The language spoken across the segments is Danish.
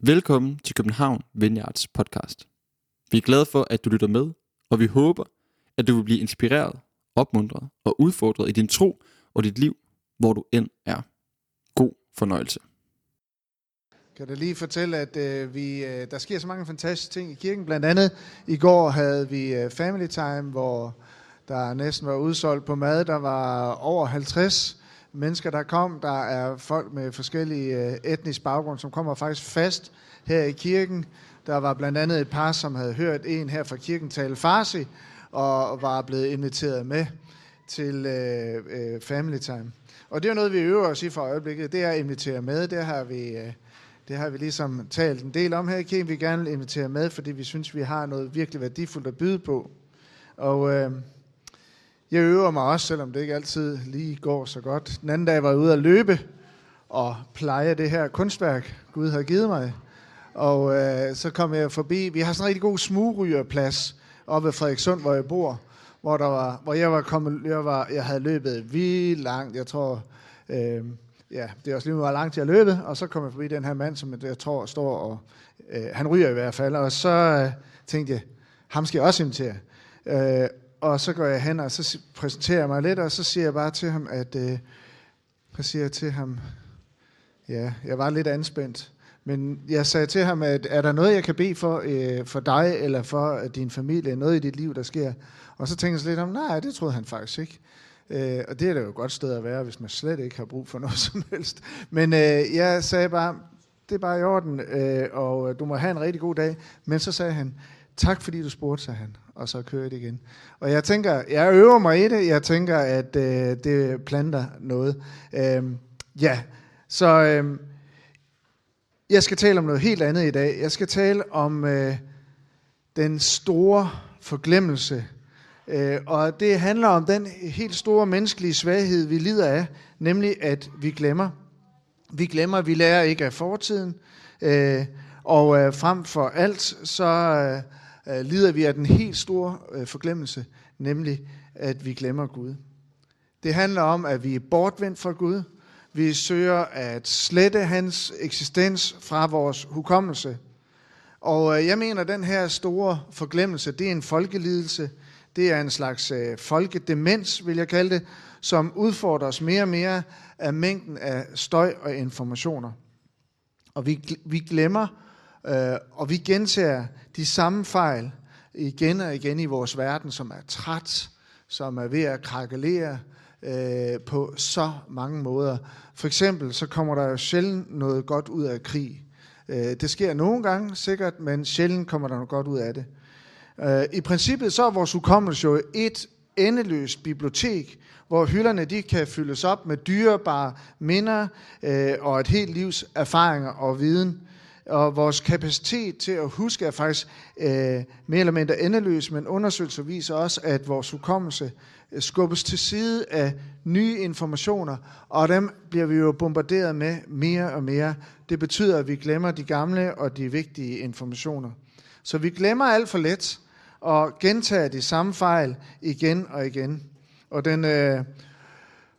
Velkommen til København Vineyards podcast. Vi er glade for, at du lytter med, og vi håber, at du vil blive inspireret, opmuntret og udfordret i din tro og dit liv, hvor du end er. God fornøjelse. Kan jeg lige fortælle, at øh, vi, øh, der sker så mange fantastiske ting i kirken. Blandt andet i går havde vi øh, family time, hvor der næsten var udsolgt på mad. Der var over 50 mennesker, der kom. Der er folk med forskellige øh, etnisk baggrund, som kommer faktisk fast her i kirken. Der var blandt andet et par, som havde hørt en her fra kirken tale farsi, og var blevet inviteret med til øh, øh, family time. Og det er noget, vi øver os i for øjeblikket, det er at invitere med. Det har vi, øh, det har vi ligesom talt en del om her i kirken. Vi vil gerne invitere med, fordi vi synes, vi har noget virkelig værdifuldt at byde på. Og øh, jeg øver mig også, selvom det ikke altid lige går så godt. Den anden dag var jeg ude at løbe og pleje det her kunstværk, Gud har givet mig. Og øh, så kom jeg forbi, vi har sådan en rigtig god smugrygerplads oppe ved Frederikssund, hvor jeg bor, hvor, der var, hvor jeg, var kommet, jeg, var, jeg havde løbet vildt langt, jeg tror, øh, ja, det er også lige hvor langt jeg løbet, og så kom jeg forbi den her mand, som jeg tror står og, øh, han ryger i hvert fald, og så øh, tænkte jeg, ham skal jeg også invitere. Øh, og så går jeg hen, og så præsenterer jeg mig lidt, og så siger jeg bare til ham, at, øh, så siger jeg til ham, ja, jeg var lidt anspændt, men jeg sagde til ham, at er der noget, jeg kan bede for, øh, for dig, eller for øh, din familie, noget i dit liv, der sker? Og så tænkte jeg lidt om, nej, det troede han faktisk ikke. Øh, og det er da jo et godt sted at være, hvis man slet ikke har brug for noget som helst. Men øh, jeg sagde bare, det er bare i orden, øh, og du må have en rigtig god dag. Men så sagde han, tak fordi du spurgte, sagde han, og så kører det igen. Og jeg tænker, jeg øver mig i det, jeg tænker, at øh, det planter noget. Øh, ja, så øh, jeg skal tale om noget helt andet i dag. Jeg skal tale om øh, den store forglemmelse, øh, og det handler om den helt store menneskelige svaghed, vi lider af, nemlig at vi glemmer. Vi glemmer, vi lærer ikke af fortiden, øh, og øh, frem for alt, så... Øh, øh, lider vi af den helt store øh, forglemmelse, nemlig at vi glemmer Gud. Det handler om, at vi er bortvendt fra Gud. Vi søger at slette hans eksistens fra vores hukommelse. Og øh, jeg mener, at den her store forglemmelse, det er en folkelidelse. Det er en slags øh, folkedemens, vil jeg kalde det, som udfordrer os mere og mere af mængden af støj og informationer. Og vi, vi glemmer Øh, og vi gentager de samme fejl igen og igen i vores verden, som er træt, som er ved at krakelere øh, på så mange måder. For eksempel så kommer der jo sjældent noget godt ud af krig. Øh, det sker nogle gange sikkert, men sjældent kommer der noget godt ud af det. Øh, I princippet så er vores hukommelse jo et endeløst bibliotek, hvor hylderne de kan fyldes op med dyrebare minder øh, og et helt livs erfaringer og viden og vores kapacitet til at huske er faktisk øh, mere eller mindre endeløs, men undersøgelser viser også, at vores hukommelse øh, skubbes til side af nye informationer, og dem bliver vi jo bombarderet med mere og mere. Det betyder, at vi glemmer de gamle og de vigtige informationer. Så vi glemmer alt for let og gentager de samme fejl igen og igen. Og den øh,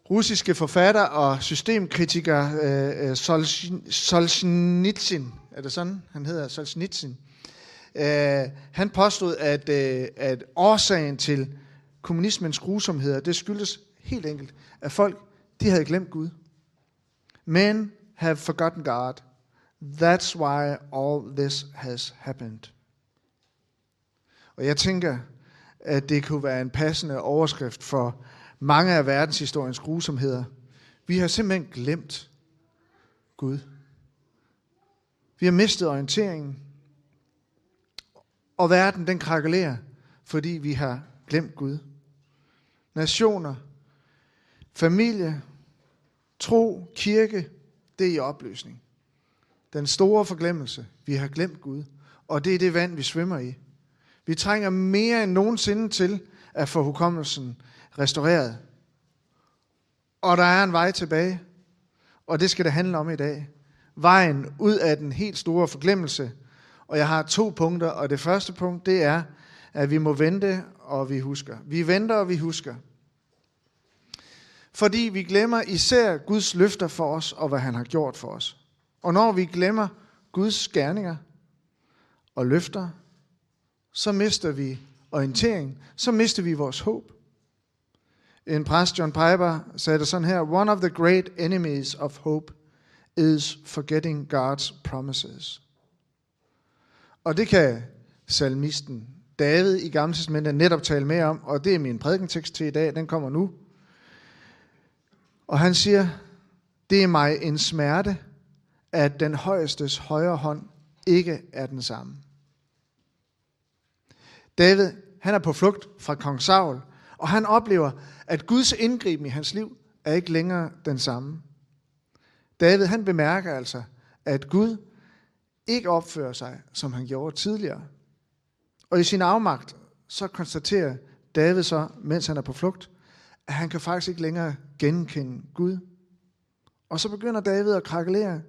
russiske forfatter og systemkritiker øh, øh Solzhenitsyn, er det sådan, han hedder, Solzhenitsyn, øh, han påstod, at, øh, at årsagen til kommunismens grusomheder, det skyldes helt enkelt, at folk, de havde glemt Gud. Men have forgotten God. That's why all this has happened. Og jeg tænker, at det kunne være en passende overskrift for mange af verdenshistoriens grusomheder. Vi har simpelthen glemt Gud. Vi har mistet orienteringen. Og verden, den krakelerer, fordi vi har glemt Gud. Nationer, familie, tro, kirke, det er i opløsning. Den store forglemmelse, vi har glemt Gud, og det er det vand, vi svømmer i. Vi trænger mere end nogensinde til at få hukommelsen restaureret. Og der er en vej tilbage, og det skal det handle om i dag vejen ud af den helt store forglemmelse. Og jeg har to punkter, og det første punkt, det er, at vi må vente, og vi husker. Vi venter, og vi husker. Fordi vi glemmer især Guds løfter for os, og hvad han har gjort for os. Og når vi glemmer Guds gerninger og løfter, så mister vi orientering, så mister vi vores håb. En præst, John Piper, sagde det sådan her, One of the great enemies of hope is forgetting God's promises. Og det kan salmisten David i Gamle Testamentet netop tale mere om, og det er min prædikentekst til i dag, den kommer nu. Og han siger, det er mig en smerte, at den højestes højre hånd ikke er den samme. David, han er på flugt fra kong Saul, og han oplever, at Guds indgriben i hans liv er ikke længere den samme. David, han bemærker altså, at Gud ikke opfører sig, som han gjorde tidligere. Og i sin afmagt, så konstaterer David så, mens han er på flugt, at han kan faktisk ikke længere genkende Gud. Og så begynder David at krakelere,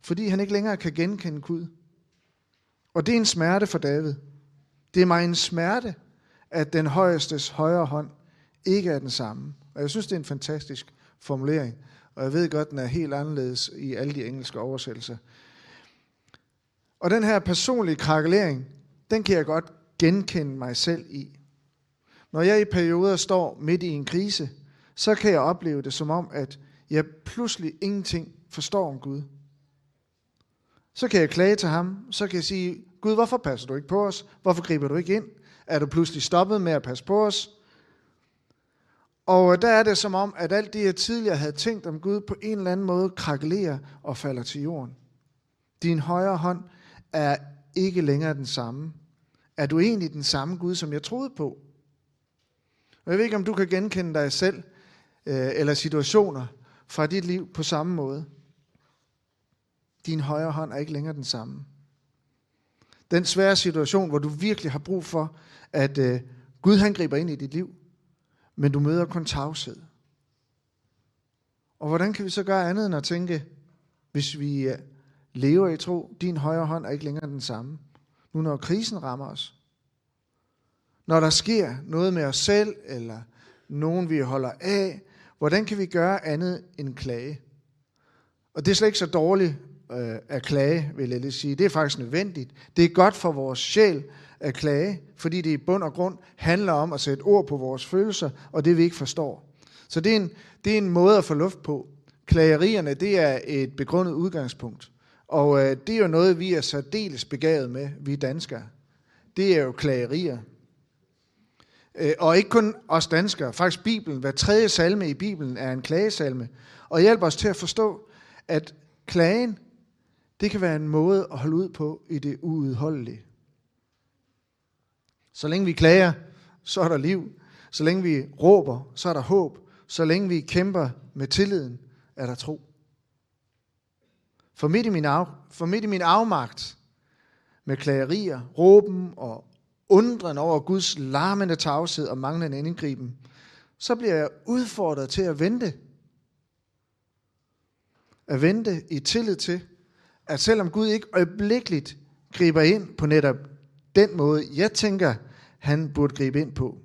fordi han ikke længere kan genkende Gud. Og det er en smerte for David. Det er mig en smerte, at den højestes højre hånd ikke er den samme. Og jeg synes, det er en fantastisk formulering. Og jeg ved godt, den er helt anderledes i alle de engelske oversættelser. Og den her personlige krakelering, den kan jeg godt genkende mig selv i. Når jeg i perioder står midt i en krise, så kan jeg opleve det som om, at jeg pludselig ingenting forstår om Gud. Så kan jeg klage til ham, så kan jeg sige, Gud, hvorfor passer du ikke på os? Hvorfor griber du ikke ind? Er du pludselig stoppet med at passe på os? Og øh, der er det som om, at alt det, jeg tidligere havde tænkt om Gud, på en eller anden måde krakelerer og falder til jorden. Din højre hånd er ikke længere den samme. Er du egentlig den samme Gud, som jeg troede på? Og jeg ved ikke, om du kan genkende dig selv øh, eller situationer fra dit liv på samme måde. Din højre hånd er ikke længere den samme. Den svære situation, hvor du virkelig har brug for, at øh, Gud han griber ind i dit liv, men du møder kun tavshed. Og hvordan kan vi så gøre andet end at tænke, hvis vi øh, lever i tro, din højre hånd er ikke længere den samme. Nu når krisen rammer os, når der sker noget med os selv, eller nogen vi holder af, hvordan kan vi gøre andet end klage? Og det er slet ikke så dårligt øh, at klage, vil jeg lige sige. Det er faktisk nødvendigt. Det er godt for vores sjæl at klage, fordi det i bund og grund handler om at sætte ord på vores følelser, og det vi ikke forstår. Så det er en, det er en måde at få luft på. Klagerierne, det er et begrundet udgangspunkt. Og øh, det er jo noget, vi er særdeles begavet med, vi danskere. Det er jo klagerier. Øh, og ikke kun os danskere. Faktisk Bibelen, hver tredje salme i Bibelen er en klagesalme. Og hjælper os til at forstå, at klagen, det kan være en måde at holde ud på i det uudholdelige. Så længe vi klager, så er der liv. Så længe vi råber, så er der håb. Så længe vi kæmper med tilliden, er der tro. For midt i min, af, for midt i min afmagt med klagerier, råben og undren over Guds larmende tavshed og manglende indgriben, så bliver jeg udfordret til at vente. At vente i tillid til, at selvom Gud ikke øjeblikkeligt griber ind på netop den måde, jeg tænker, han burde gribe ind på.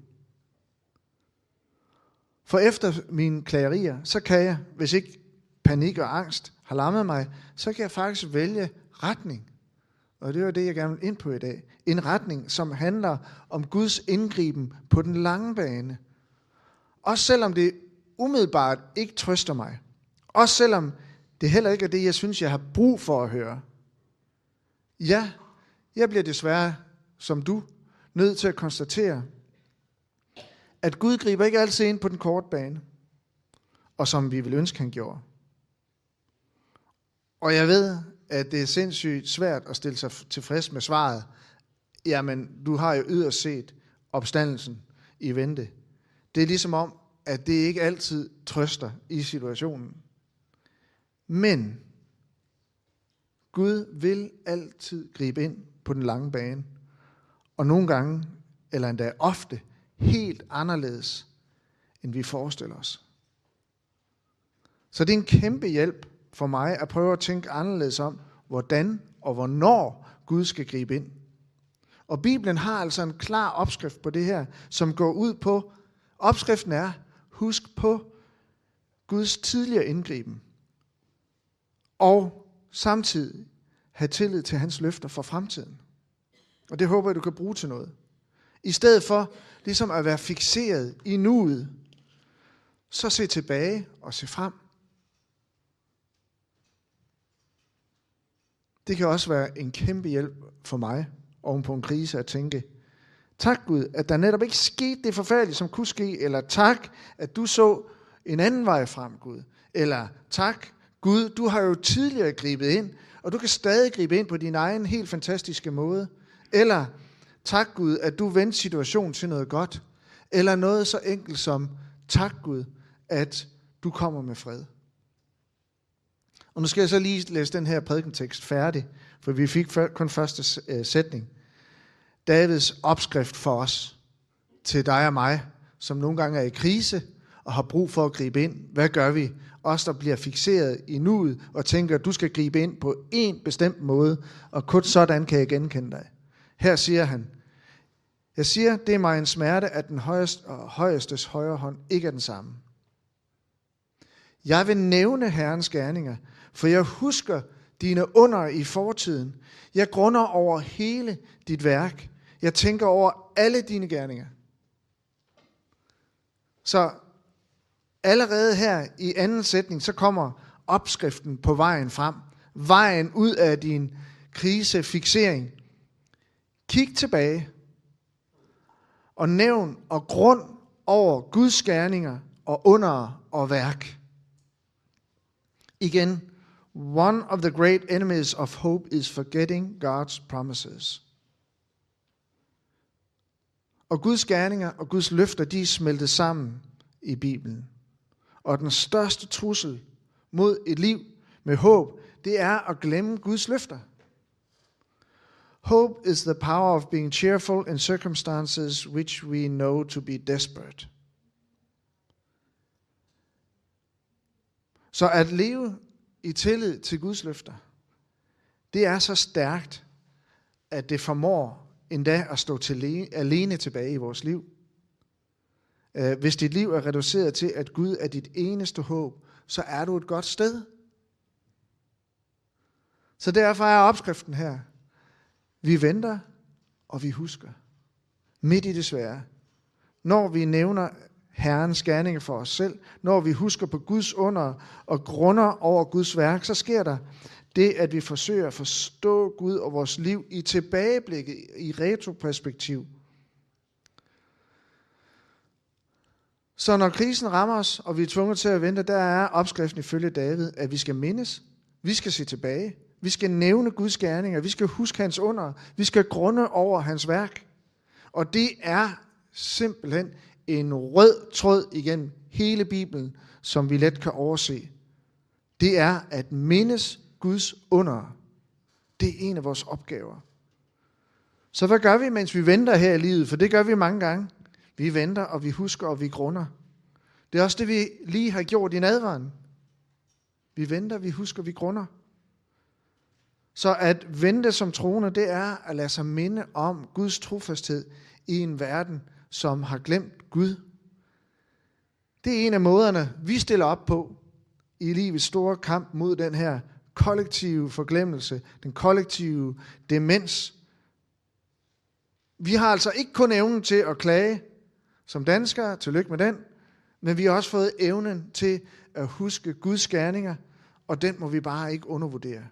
For efter mine klagerier, så kan jeg, hvis ikke panik og angst har lammet mig, så kan jeg faktisk vælge retning. Og det var det, jeg gerne vil ind på i dag. En retning, som handler om Guds indgriben på den lange bane. Også selvom det umiddelbart ikke trøster mig. Også selvom det heller ikke det, jeg synes, jeg har brug for at høre. Ja, jeg bliver desværre, som du, nødt til at konstatere, at Gud griber ikke altid ind på den korte bane, og som vi vil ønske, han gjorde. Og jeg ved, at det er sindssygt svært at stille sig tilfreds med svaret. Jamen, du har jo yderst set opstandelsen i vente. Det er ligesom om, at det ikke altid trøster i situationen. Men Gud vil altid gribe ind på den lange bane. Og nogle gange, eller endda ofte, helt anderledes, end vi forestiller os. Så det er en kæmpe hjælp for mig at prøve at tænke anderledes om, hvordan og hvornår Gud skal gribe ind. Og Bibelen har altså en klar opskrift på det her, som går ud på, opskriften er, husk på Guds tidligere indgriben. Og samtidig have tillid til hans løfter for fremtiden. Og det håber jeg, du kan bruge til noget. I stedet for ligesom at være fixeret i nuet, så se tilbage og se frem. Det kan også være en kæmpe hjælp for mig oven på en krise at tænke, tak Gud, at der netop ikke skete det forfærdelige, som kunne ske, eller tak, at du så en anden vej frem, Gud. Eller tak, Gud, du har jo tidligere gribet ind, og du kan stadig gribe ind på din egen helt fantastiske måde. Eller tak Gud, at du vendte situationen til noget godt. Eller noget så enkelt som, tak Gud, at du kommer med fred. Og nu skal jeg så lige læse den her prædikentekst færdig, for vi fik kun første øh, sætning. Davids opskrift for os, til dig og mig, som nogle gange er i krise og har brug for at gribe ind. Hvad gør vi? Os, der bliver fixeret i nuet og tænker, at du skal gribe ind på en bestemt måde, og kun sådan kan jeg genkende dig. Her siger han, jeg siger, det er mig en smerte, at den højeste, og højestes højre hånd ikke er den samme. Jeg vil nævne Herrens gerninger, for jeg husker dine under i fortiden. Jeg grunder over hele dit værk. Jeg tænker over alle dine gerninger. Så allerede her i anden sætning, så kommer opskriften på vejen frem. Vejen ud af din krisefixering. Kig tilbage og nævn og grund over Guds gerninger og under og værk. Igen, one of the great enemies of hope is forgetting God's promises. Og Guds gerninger og Guds løfter, de er smeltet sammen i Bibelen. Og den største trussel mod et liv med håb, det er at glemme Guds løfter. Hope is the power of being cheerful in circumstances which we know to be desperate. Så at leve i tillid til Guds løfter, det er så stærkt, at det formår endda at stå til alene tilbage i vores liv. Øh, hvis dit liv er reduceret til, at Gud er dit eneste håb, så er du et godt sted. Så derfor er opskriften her. Vi venter, og vi husker. Midt i det svære. Når vi nævner Herrens gerninger for os selv, når vi husker på Guds under og grunder over Guds værk, så sker der det, at vi forsøger at forstå Gud og vores liv i tilbageblikket, i retroperspektiv. Så når krisen rammer os, og vi er tvunget til at vente, der er opskriften ifølge David, at vi skal mindes, vi skal se tilbage, vi skal nævne Guds gerninger, vi skal huske hans under, vi skal grunde over hans værk. Og det er simpelthen en rød tråd igen hele Bibelen, som vi let kan overse. Det er at mindes Guds under. Det er en af vores opgaver. Så hvad gør vi, mens vi venter her i livet? For det gør vi mange gange. Vi venter, og vi husker, og vi grunder. Det er også det, vi lige har gjort i nadvaren. Vi venter, vi husker, vi grunder. Så at vente som troende, det er at lade sig minde om Guds trofasthed i en verden, som har glemt Gud. Det er en af måderne, vi stiller op på i livets store kamp mod den her kollektive forglemmelse, den kollektive demens. Vi har altså ikke kun evnen til at klage som danskere, tillykke med den, men vi har også fået evnen til at huske Guds gerninger, og den må vi bare ikke undervurdere.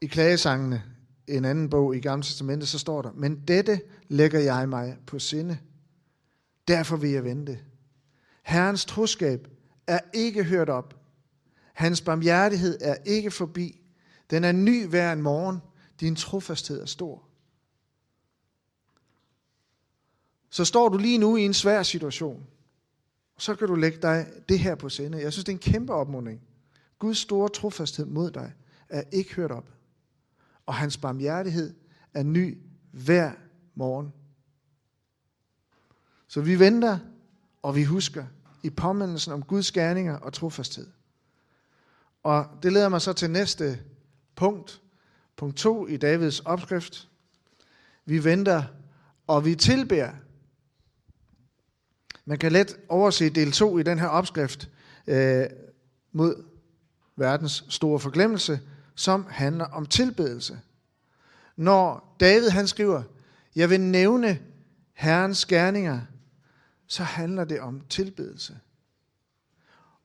I klagesangene, en anden bog i Gamle Testamentet, så står der, men dette lægger jeg mig på sinde. Derfor vil jeg vente. Herrens troskab er ikke hørt op. Hans barmhjertighed er ikke forbi. Den er ny hver en morgen. Din trofasthed er stor. Så står du lige nu i en svær situation. Og Så kan du lægge dig det her på sinde. Jeg synes, det er en kæmpe opmuntring. Guds store trofasthed mod dig er ikke hørt op og hans barmhjertighed er ny hver morgen. Så vi venter, og vi husker i påmindelsen om Guds gerninger og trofasthed. Og det leder mig så til næste punkt. Punkt 2 i Davids opskrift. Vi venter, og vi tilbærer. Man kan let overse del 2 i den her opskrift øh, mod verdens store forglemmelse, som handler om tilbedelse. Når David han skriver, jeg vil nævne Herrens gerninger, så handler det om tilbedelse.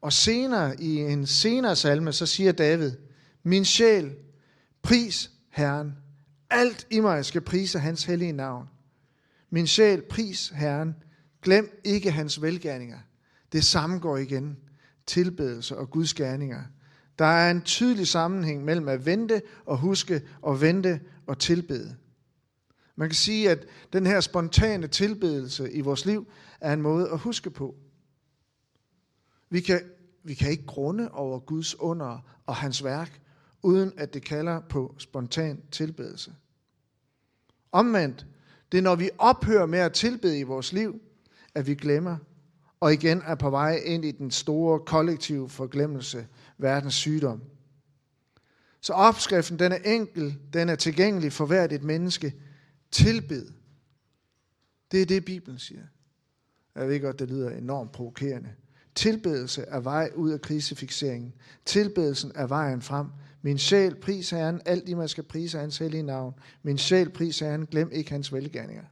Og senere, i en senere salme, så siger David, min sjæl, pris Herren. Alt i mig skal prise hans hellige navn. Min sjæl, pris Herren. Glem ikke hans velgærninger. Det samme går igen. Tilbedelse og Guds gerninger. Der er en tydelig sammenhæng mellem at vente og huske og vente og tilbede. Man kan sige, at den her spontane tilbedelse i vores liv er en måde at huske på. Vi kan, vi kan ikke grunde over Guds under og hans værk, uden at det kalder på spontan tilbedelse. Omvendt, det er når vi ophører med at tilbede i vores liv, at vi glemmer, og igen er på vej ind i den store kollektive forglemmelse, verdens sygdom. Så opskriften, den er enkel, den er tilgængelig for hvert et menneske. Tilbed. Det er det, Bibelen siger. Jeg ved godt, det lyder enormt provokerende. Tilbedelse er vej ud af krisefixeringen. Tilbedelsen er vejen frem. Min sjæl, pris Herren, alt i man skal prise hans hellige navn. Min sjæl, pris Herren, glem ikke hans velgærninger.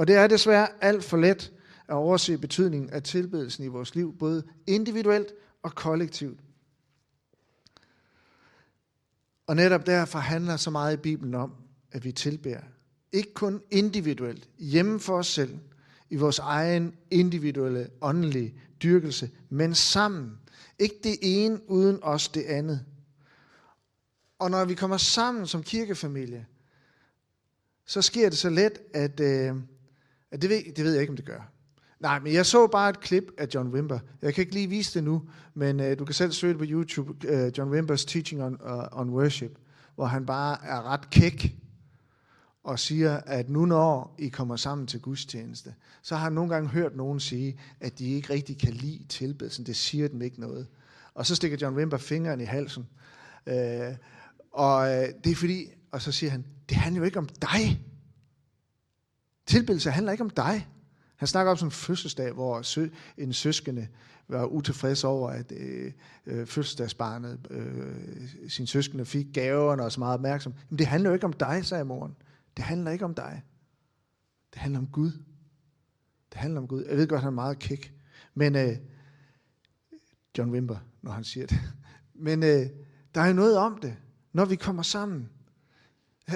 Og det er desværre alt for let at overse betydningen af tilbedelsen i vores liv, både individuelt og kollektivt. Og netop derfor handler så meget i Bibelen om, at vi tilbærer. Ikke kun individuelt, hjemme for os selv, i vores egen individuelle åndelige dyrkelse, men sammen. Ikke det ene uden os det andet. Og når vi kommer sammen som kirkefamilie, så sker det så let, at, øh, det, ved, det ved jeg ikke, om det gør. Nej, men jeg så bare et klip af John Wimber. Jeg kan ikke lige vise det nu, men øh, du kan selv søge det på YouTube, øh, John Wimbers Teaching on, uh, on Worship, hvor han bare er ret kæk og siger, at nu når I kommer sammen til gudstjeneste, så har han nogle gange hørt nogen sige, at de ikke rigtig kan lide tilbedelsen. Det siger dem ikke noget. Og så stikker John Wimber fingeren i halsen. Øh, og øh, det er fordi, og så siger han, det handler jo ikke om dig. Tilbedelse handler ikke om dig. Han snakker om sådan en fødselsdag, hvor sø, en søskende var utilfreds over, at øh, øh, fødselsdagsbarnet, øh, sin søskende fik gaverne og så meget opmærksom. Men det handler jo ikke om dig, sagde moren. Det handler ikke om dig. Det handler om Gud. Det handler om Gud. Jeg ved godt, han er meget kæk. Men øh, John Wimber, når han siger det. Men øh, der er jo noget om det, når vi kommer sammen.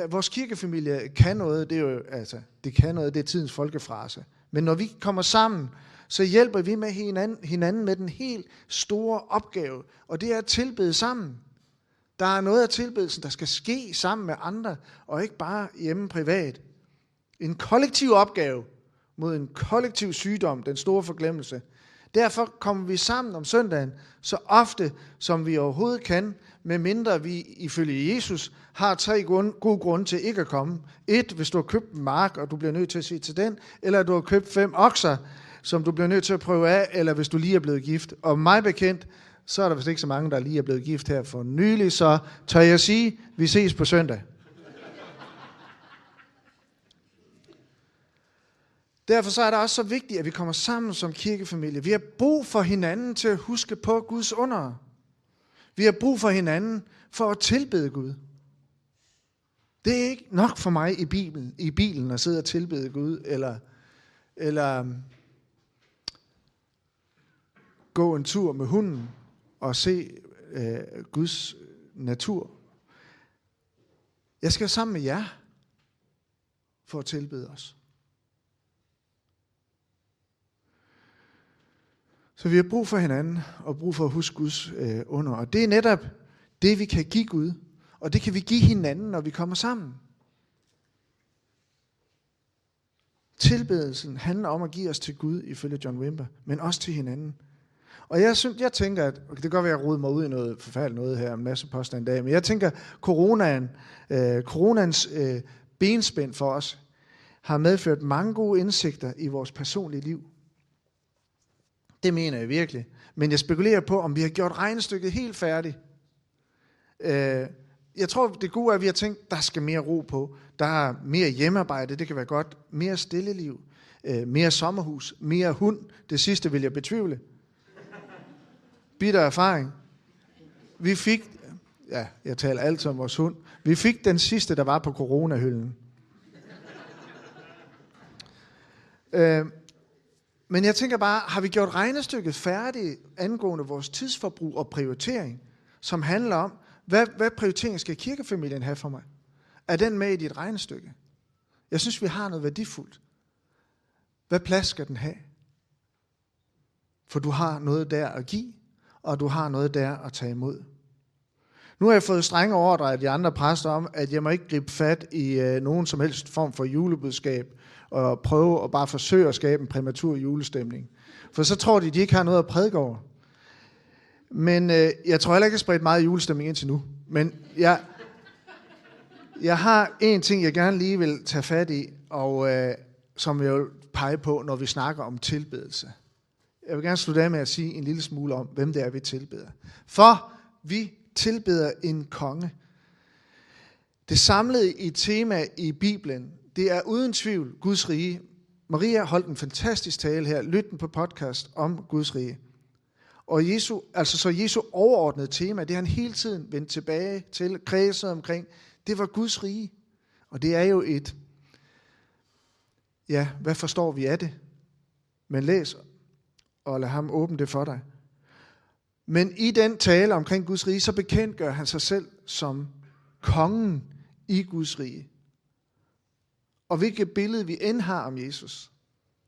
Vores kirkefamilie kan noget, det er jo, altså, det kan noget, det er tidens folkefrase. Men når vi kommer sammen, så hjælper vi med hinanden, hinanden med den helt store opgave, og det er at tilbede sammen. Der er noget af tilbedelsen, der skal ske sammen med andre, og ikke bare hjemme privat. En kollektiv opgave mod en kollektiv sygdom, den store forglemmelse. Derfor kommer vi sammen om søndagen, så ofte som vi overhovedet kan, medmindre vi ifølge Jesus har tre gode grunde til ikke at komme. Et, hvis du har købt en mark, og du bliver nødt til at se til den, eller du har købt fem okser, som du bliver nødt til at prøve af, eller hvis du lige er blevet gift. Og mig bekendt, så er der vist ikke så mange, der lige er blevet gift her for nylig, så tør jeg sige, vi ses på søndag. Derfor så er det også så vigtigt, at vi kommer sammen som kirkefamilie. Vi har brug for hinanden til at huske på Guds under. Vi har brug for hinanden for at tilbede Gud. Det er ikke nok for mig i bilen, i bilen at sidde og tilbede Gud, eller, eller um, gå en tur med hunden og se øh, Guds natur. Jeg skal sammen med jer for at tilbede os. Så vi har brug for hinanden, og brug for at huske Guds øh, under. Og det er netop det, vi kan give Gud. Og det kan vi give hinanden, når vi kommer sammen. Tilbedelsen handler om at give os til Gud, ifølge John Wimber, men også til hinanden. Og jeg, synes, jeg tænker, at det kan godt være, at jeg roder mig ud i noget forfærdeligt noget her, en masse påstand dag, men jeg tænker, coronaen, øh, coronans øh, benspænd for os, har medført mange gode indsigter i vores personlige liv. Det mener jeg virkelig. Men jeg spekulerer på, om vi har gjort regnestykket helt færdigt. Øh, jeg tror, det gode er, at vi har tænkt, der skal mere ro på. Der er mere hjemmearbejde, det kan være godt. Mere stilleliv. Øh, mere sommerhus. Mere hund. Det sidste vil jeg betvivle. Bitter erfaring. vi fik, ja, jeg taler altid om vores hund, vi fik den sidste, der var på coronahylden. øh, men jeg tænker bare, har vi gjort regnestykket færdigt angående vores tidsforbrug og prioritering, som handler om, hvad, hvad prioritering skal kirkefamilien have for mig? Er den med i dit regnestykke? Jeg synes, vi har noget værdifuldt. Hvad plads skal den have? For du har noget der at give, og du har noget der at tage imod. Nu har jeg fået strenge ordre af de andre præster om, at jeg må ikke gribe fat i øh, nogen som helst form for julebudskab, og prøve at bare forsøge at skabe en præmatur julestemning. For så tror de, de ikke har noget at prædike over. Men øh, jeg tror heller ikke, jeg har spredt meget julestemning indtil nu. Men jeg, jeg har en ting, jeg gerne lige vil tage fat i, og øh, som jeg vil pege på, når vi snakker om tilbedelse. Jeg vil gerne slutte af med at sige en lille smule om, hvem det er, vi tilbeder. For vi tilbeder en konge. Det samlede i tema i Bibelen, det er uden tvivl Guds rige. Maria holdt en fantastisk tale her. Lyt den på podcast om Guds rige. Og Jesu, altså så Jesu overordnede tema, det han hele tiden vendte tilbage til, kredset omkring, det var Guds rige. Og det er jo et, ja, hvad forstår vi af det? Men læs og lad ham åbne det for dig. Men i den tale omkring Guds rige, så bekendtgør han sig selv som kongen i Guds rige. Og hvilket billede vi end har om Jesus.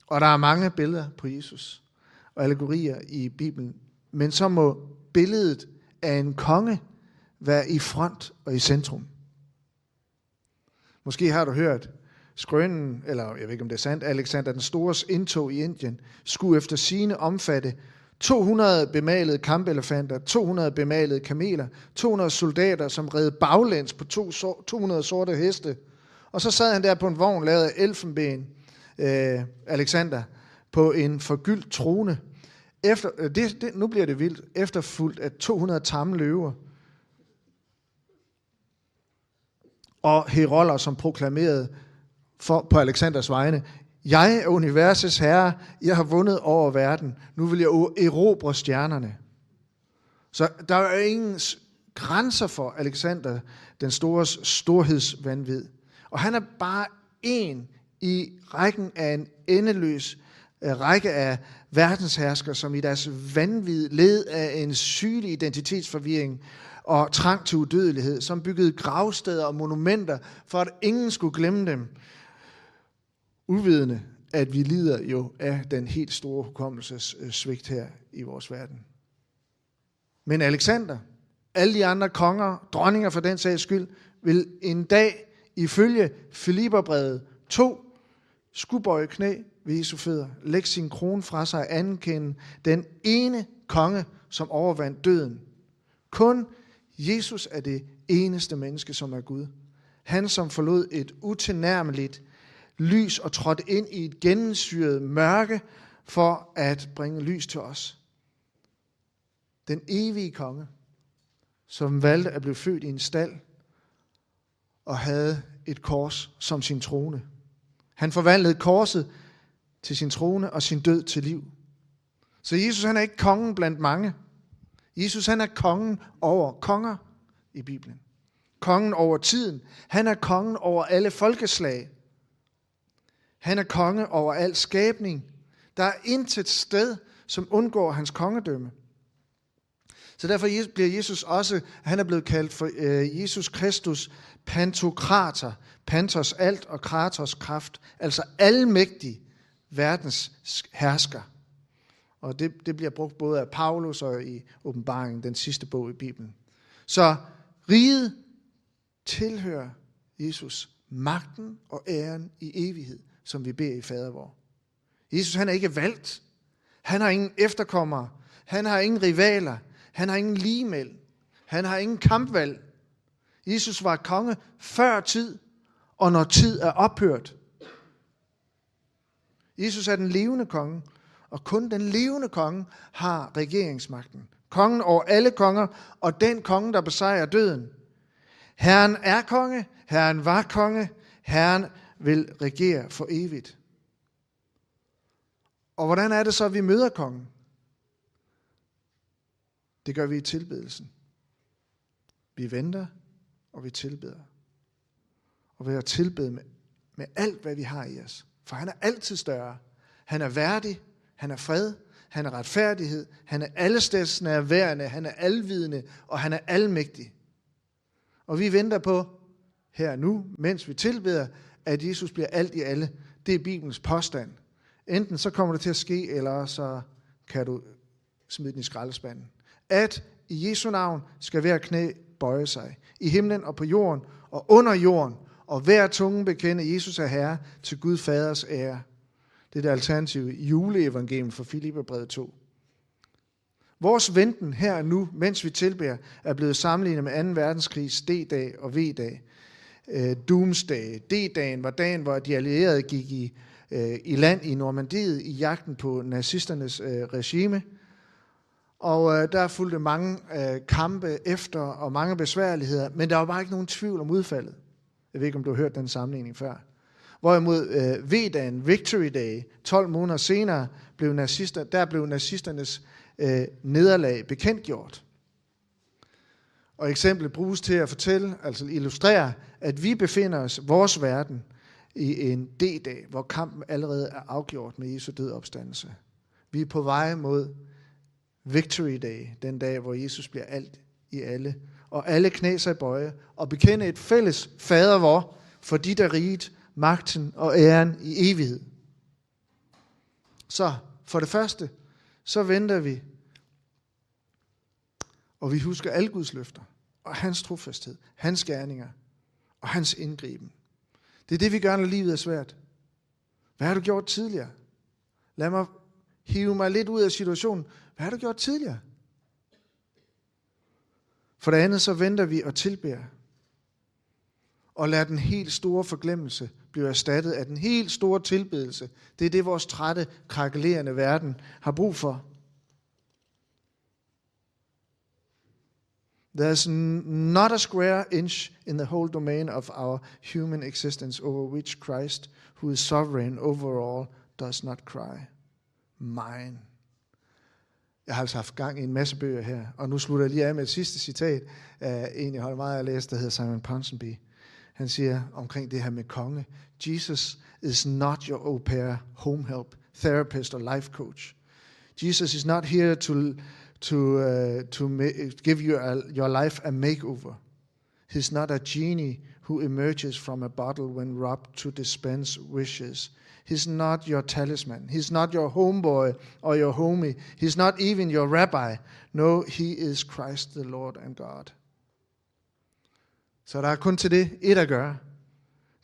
Og der er mange billeder på Jesus og allegorier i Bibelen. Men så må billedet af en konge være i front og i centrum. Måske har du hørt skrønen, eller jeg ved ikke om det er sandt, Alexander den Stores indtog i Indien skulle efter sine omfatte 200 bemalede kampelefanter, 200 bemalede kameler, 200 soldater, som red baglæns på 200 sorte heste. Og så sad han der på en vogn lavet af elfenben, øh, Alexander, på en forgyldt trone. Efter, øh, det, det, nu bliver det vildt, Efterfuldt af 200 tamme løver. Og heroller, som proklamerede for, på Alexanders vegne, jeg er universets herre, jeg har vundet over verden, nu vil jeg erobre stjernerne. Så der er ingen grænser for Alexander, den store storhedsvandvid. Og han er bare en i rækken af en endeløs øh, række af verdensherskere, som i deres vanvid led af en sygelig identitetsforvirring og trang til udødelighed, som byggede gravsteder og monumenter, for at ingen skulle glemme dem, uvidende, at vi lider jo af den helt store hukommelsessvigt øh, her i vores verden. Men Alexander, alle de andre konger, dronninger for den sags skyld, vil en dag ifølge Filipperbrevet 2 skubøje knæ ved Jesu fødder, lægge sin krone fra sig og anerkende den ene konge, som overvandt døden. Kun Jesus er det eneste menneske, som er Gud. Han, som forlod et utilnærmeligt lys og trådte ind i et gennemsyret mørke for at bringe lys til os. Den evige konge, som valgte at blive født i en stald og havde et kors som sin trone. Han forvandlede korset til sin trone og sin død til liv. Så Jesus han er ikke kongen blandt mange. Jesus han er kongen over konger i Bibelen. Kongen over tiden. Han er kongen over alle folkeslag. Han er konge over al skabning. Der er intet sted, som undgår hans kongedømme. Så derfor bliver Jesus også, han er blevet kaldt for øh, Jesus Kristus pantokrater, pantos alt og kratos kraft, altså almægtig verdens hersker. Og det, det bliver brugt både af Paulus og i åbenbaringen, den sidste bog i Bibelen. Så riget tilhører Jesus magten og æren i evighed som vi beder i fader vor. Jesus han er ikke valgt. Han har ingen efterkommere. Han har ingen rivaler. Han har ingen ligemæld. Han har ingen kampvalg. Jesus var konge før tid, og når tid er ophørt. Jesus er den levende konge, og kun den levende konge har regeringsmagten. Kongen over alle konger, og den konge, der besejrer døden. Herren er konge, Herren var konge, Herren vil regere for evigt. Og hvordan er det så, at vi møder kongen? Det gør vi i tilbedelsen. Vi venter, og vi tilbeder. Og ved at tilbede med, med alt, hvad vi har i os. For han er altid større. Han er værdig, han er fred, han er retfærdighed, han er allesteds nærværende, han er alvidende, og han er almægtig. Og vi venter på, her nu, mens vi tilbeder, at Jesus bliver alt i alle. Det er Bibelens påstand. Enten så kommer det til at ske, eller så kan du smide den i skraldespanden. At i Jesu navn skal hver knæ bøje sig. I himlen og på jorden og under jorden. Og hver tunge bekende Jesus er Herre til Gud Faders ære. Det er det alternative juleevangelium for Filipperbrevet 2. Vores venten her og nu, mens vi tilbærer, er blevet sammenlignet med 2. verdenskrigs D-dag og V-dag. Øh, Doomsday. D-dagen var dagen, hvor de allierede gik i, øh, i land i Normandiet i jagten på nazisternes øh, regime. Og øh, der fulgte mange øh, kampe efter og mange besværligheder, men der var bare ikke nogen tvivl om udfaldet. Jeg ved ikke, om du har hørt den sammenligning før. Hvorimod øh, V-dagen, Victory Day, 12 måneder senere, blev nazister, der blev nazisternes øh, nederlag bekendtgjort. Og eksemplet bruges til at fortælle, altså illustrere, at vi befinder os, vores verden, i en D-dag, hvor kampen allerede er afgjort med Jesu død opstandelse. Vi er på vej mod Victory Day, den dag, hvor Jesus bliver alt i alle, og alle knæ sig bøje, og bekende et fælles fader vor, for de der riget, magten og æren i evighed. Så for det første, så venter vi, og vi husker alle Guds løfter, og hans trofasthed, hans gerninger og hans indgriben. Det er det, vi gør, når livet er svært. Hvad har du gjort tidligere? Lad mig hive mig lidt ud af situationen. Hvad har du gjort tidligere? For det andet så venter vi og tilbærer. Og lader den helt store forglemmelse blive erstattet af den helt store tilbedelse. Det er det, vores trætte, krakelerende verden har brug for. There's not a square inch in the whole domain of our human existence over which Christ, who is sovereign over all, does not cry. Mine. Jeg har altså haft gang i en masse bøger her, og nu slutter jeg lige af med et sidste citat af en, jeg holder meget af at læse, der hedder Simon Ponsonby. Han siger omkring det her med konge. Jesus is not your au pair, home help, therapist or life coach. Jesus is not here to, to, uh, to give you a, your life a makeover. He's not a genie who emerges from a bottle when robbed to dispense wishes. He's not your talisman. He's not your homeboy or your homie. He's not even your rabbi. No, he is Christ the Lord and God. Så der er kun til det et at gøre.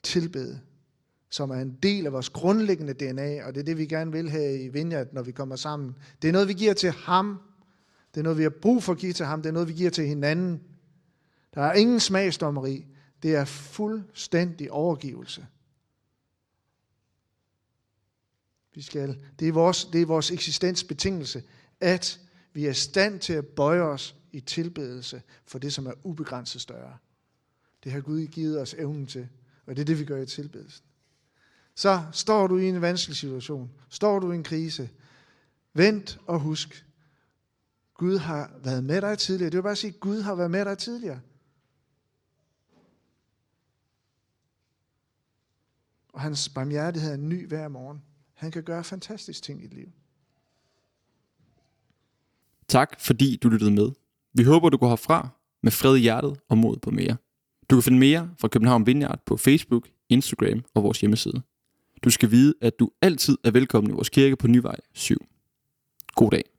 Tilbede, som er en del af vores grundlæggende DNA, og det er det, vi gerne vil have i Vineyard, når vi kommer sammen. Det er noget, vi giver til ham. Det er noget, vi har brug for at give til ham. Det er noget, vi giver til hinanden. Der er ingen smagsdommeri. Det er fuldstændig overgivelse. Vi skal, det, er vores, det er vores eksistensbetingelse, at vi er i stand til at bøje os i tilbedelse for det, som er ubegrænset større. Det har Gud givet os evnen til, og det er det, vi gør i tilbedelsen. Så står du i en vanskelig situation, står du i en krise, vent og husk, Gud har været med dig tidligere. Det vil bare sige, at Gud har været med dig tidligere. Og hans barmhjertighed er ny hver morgen. Han kan gøre fantastiske ting i dit liv. Tak fordi du lyttede med. Vi håber, du går herfra med fred i hjertet og mod på mere. Du kan finde mere fra København Vineyard på Facebook, Instagram og vores hjemmeside. Du skal vide, at du altid er velkommen i vores kirke på Nyvej 7. God dag.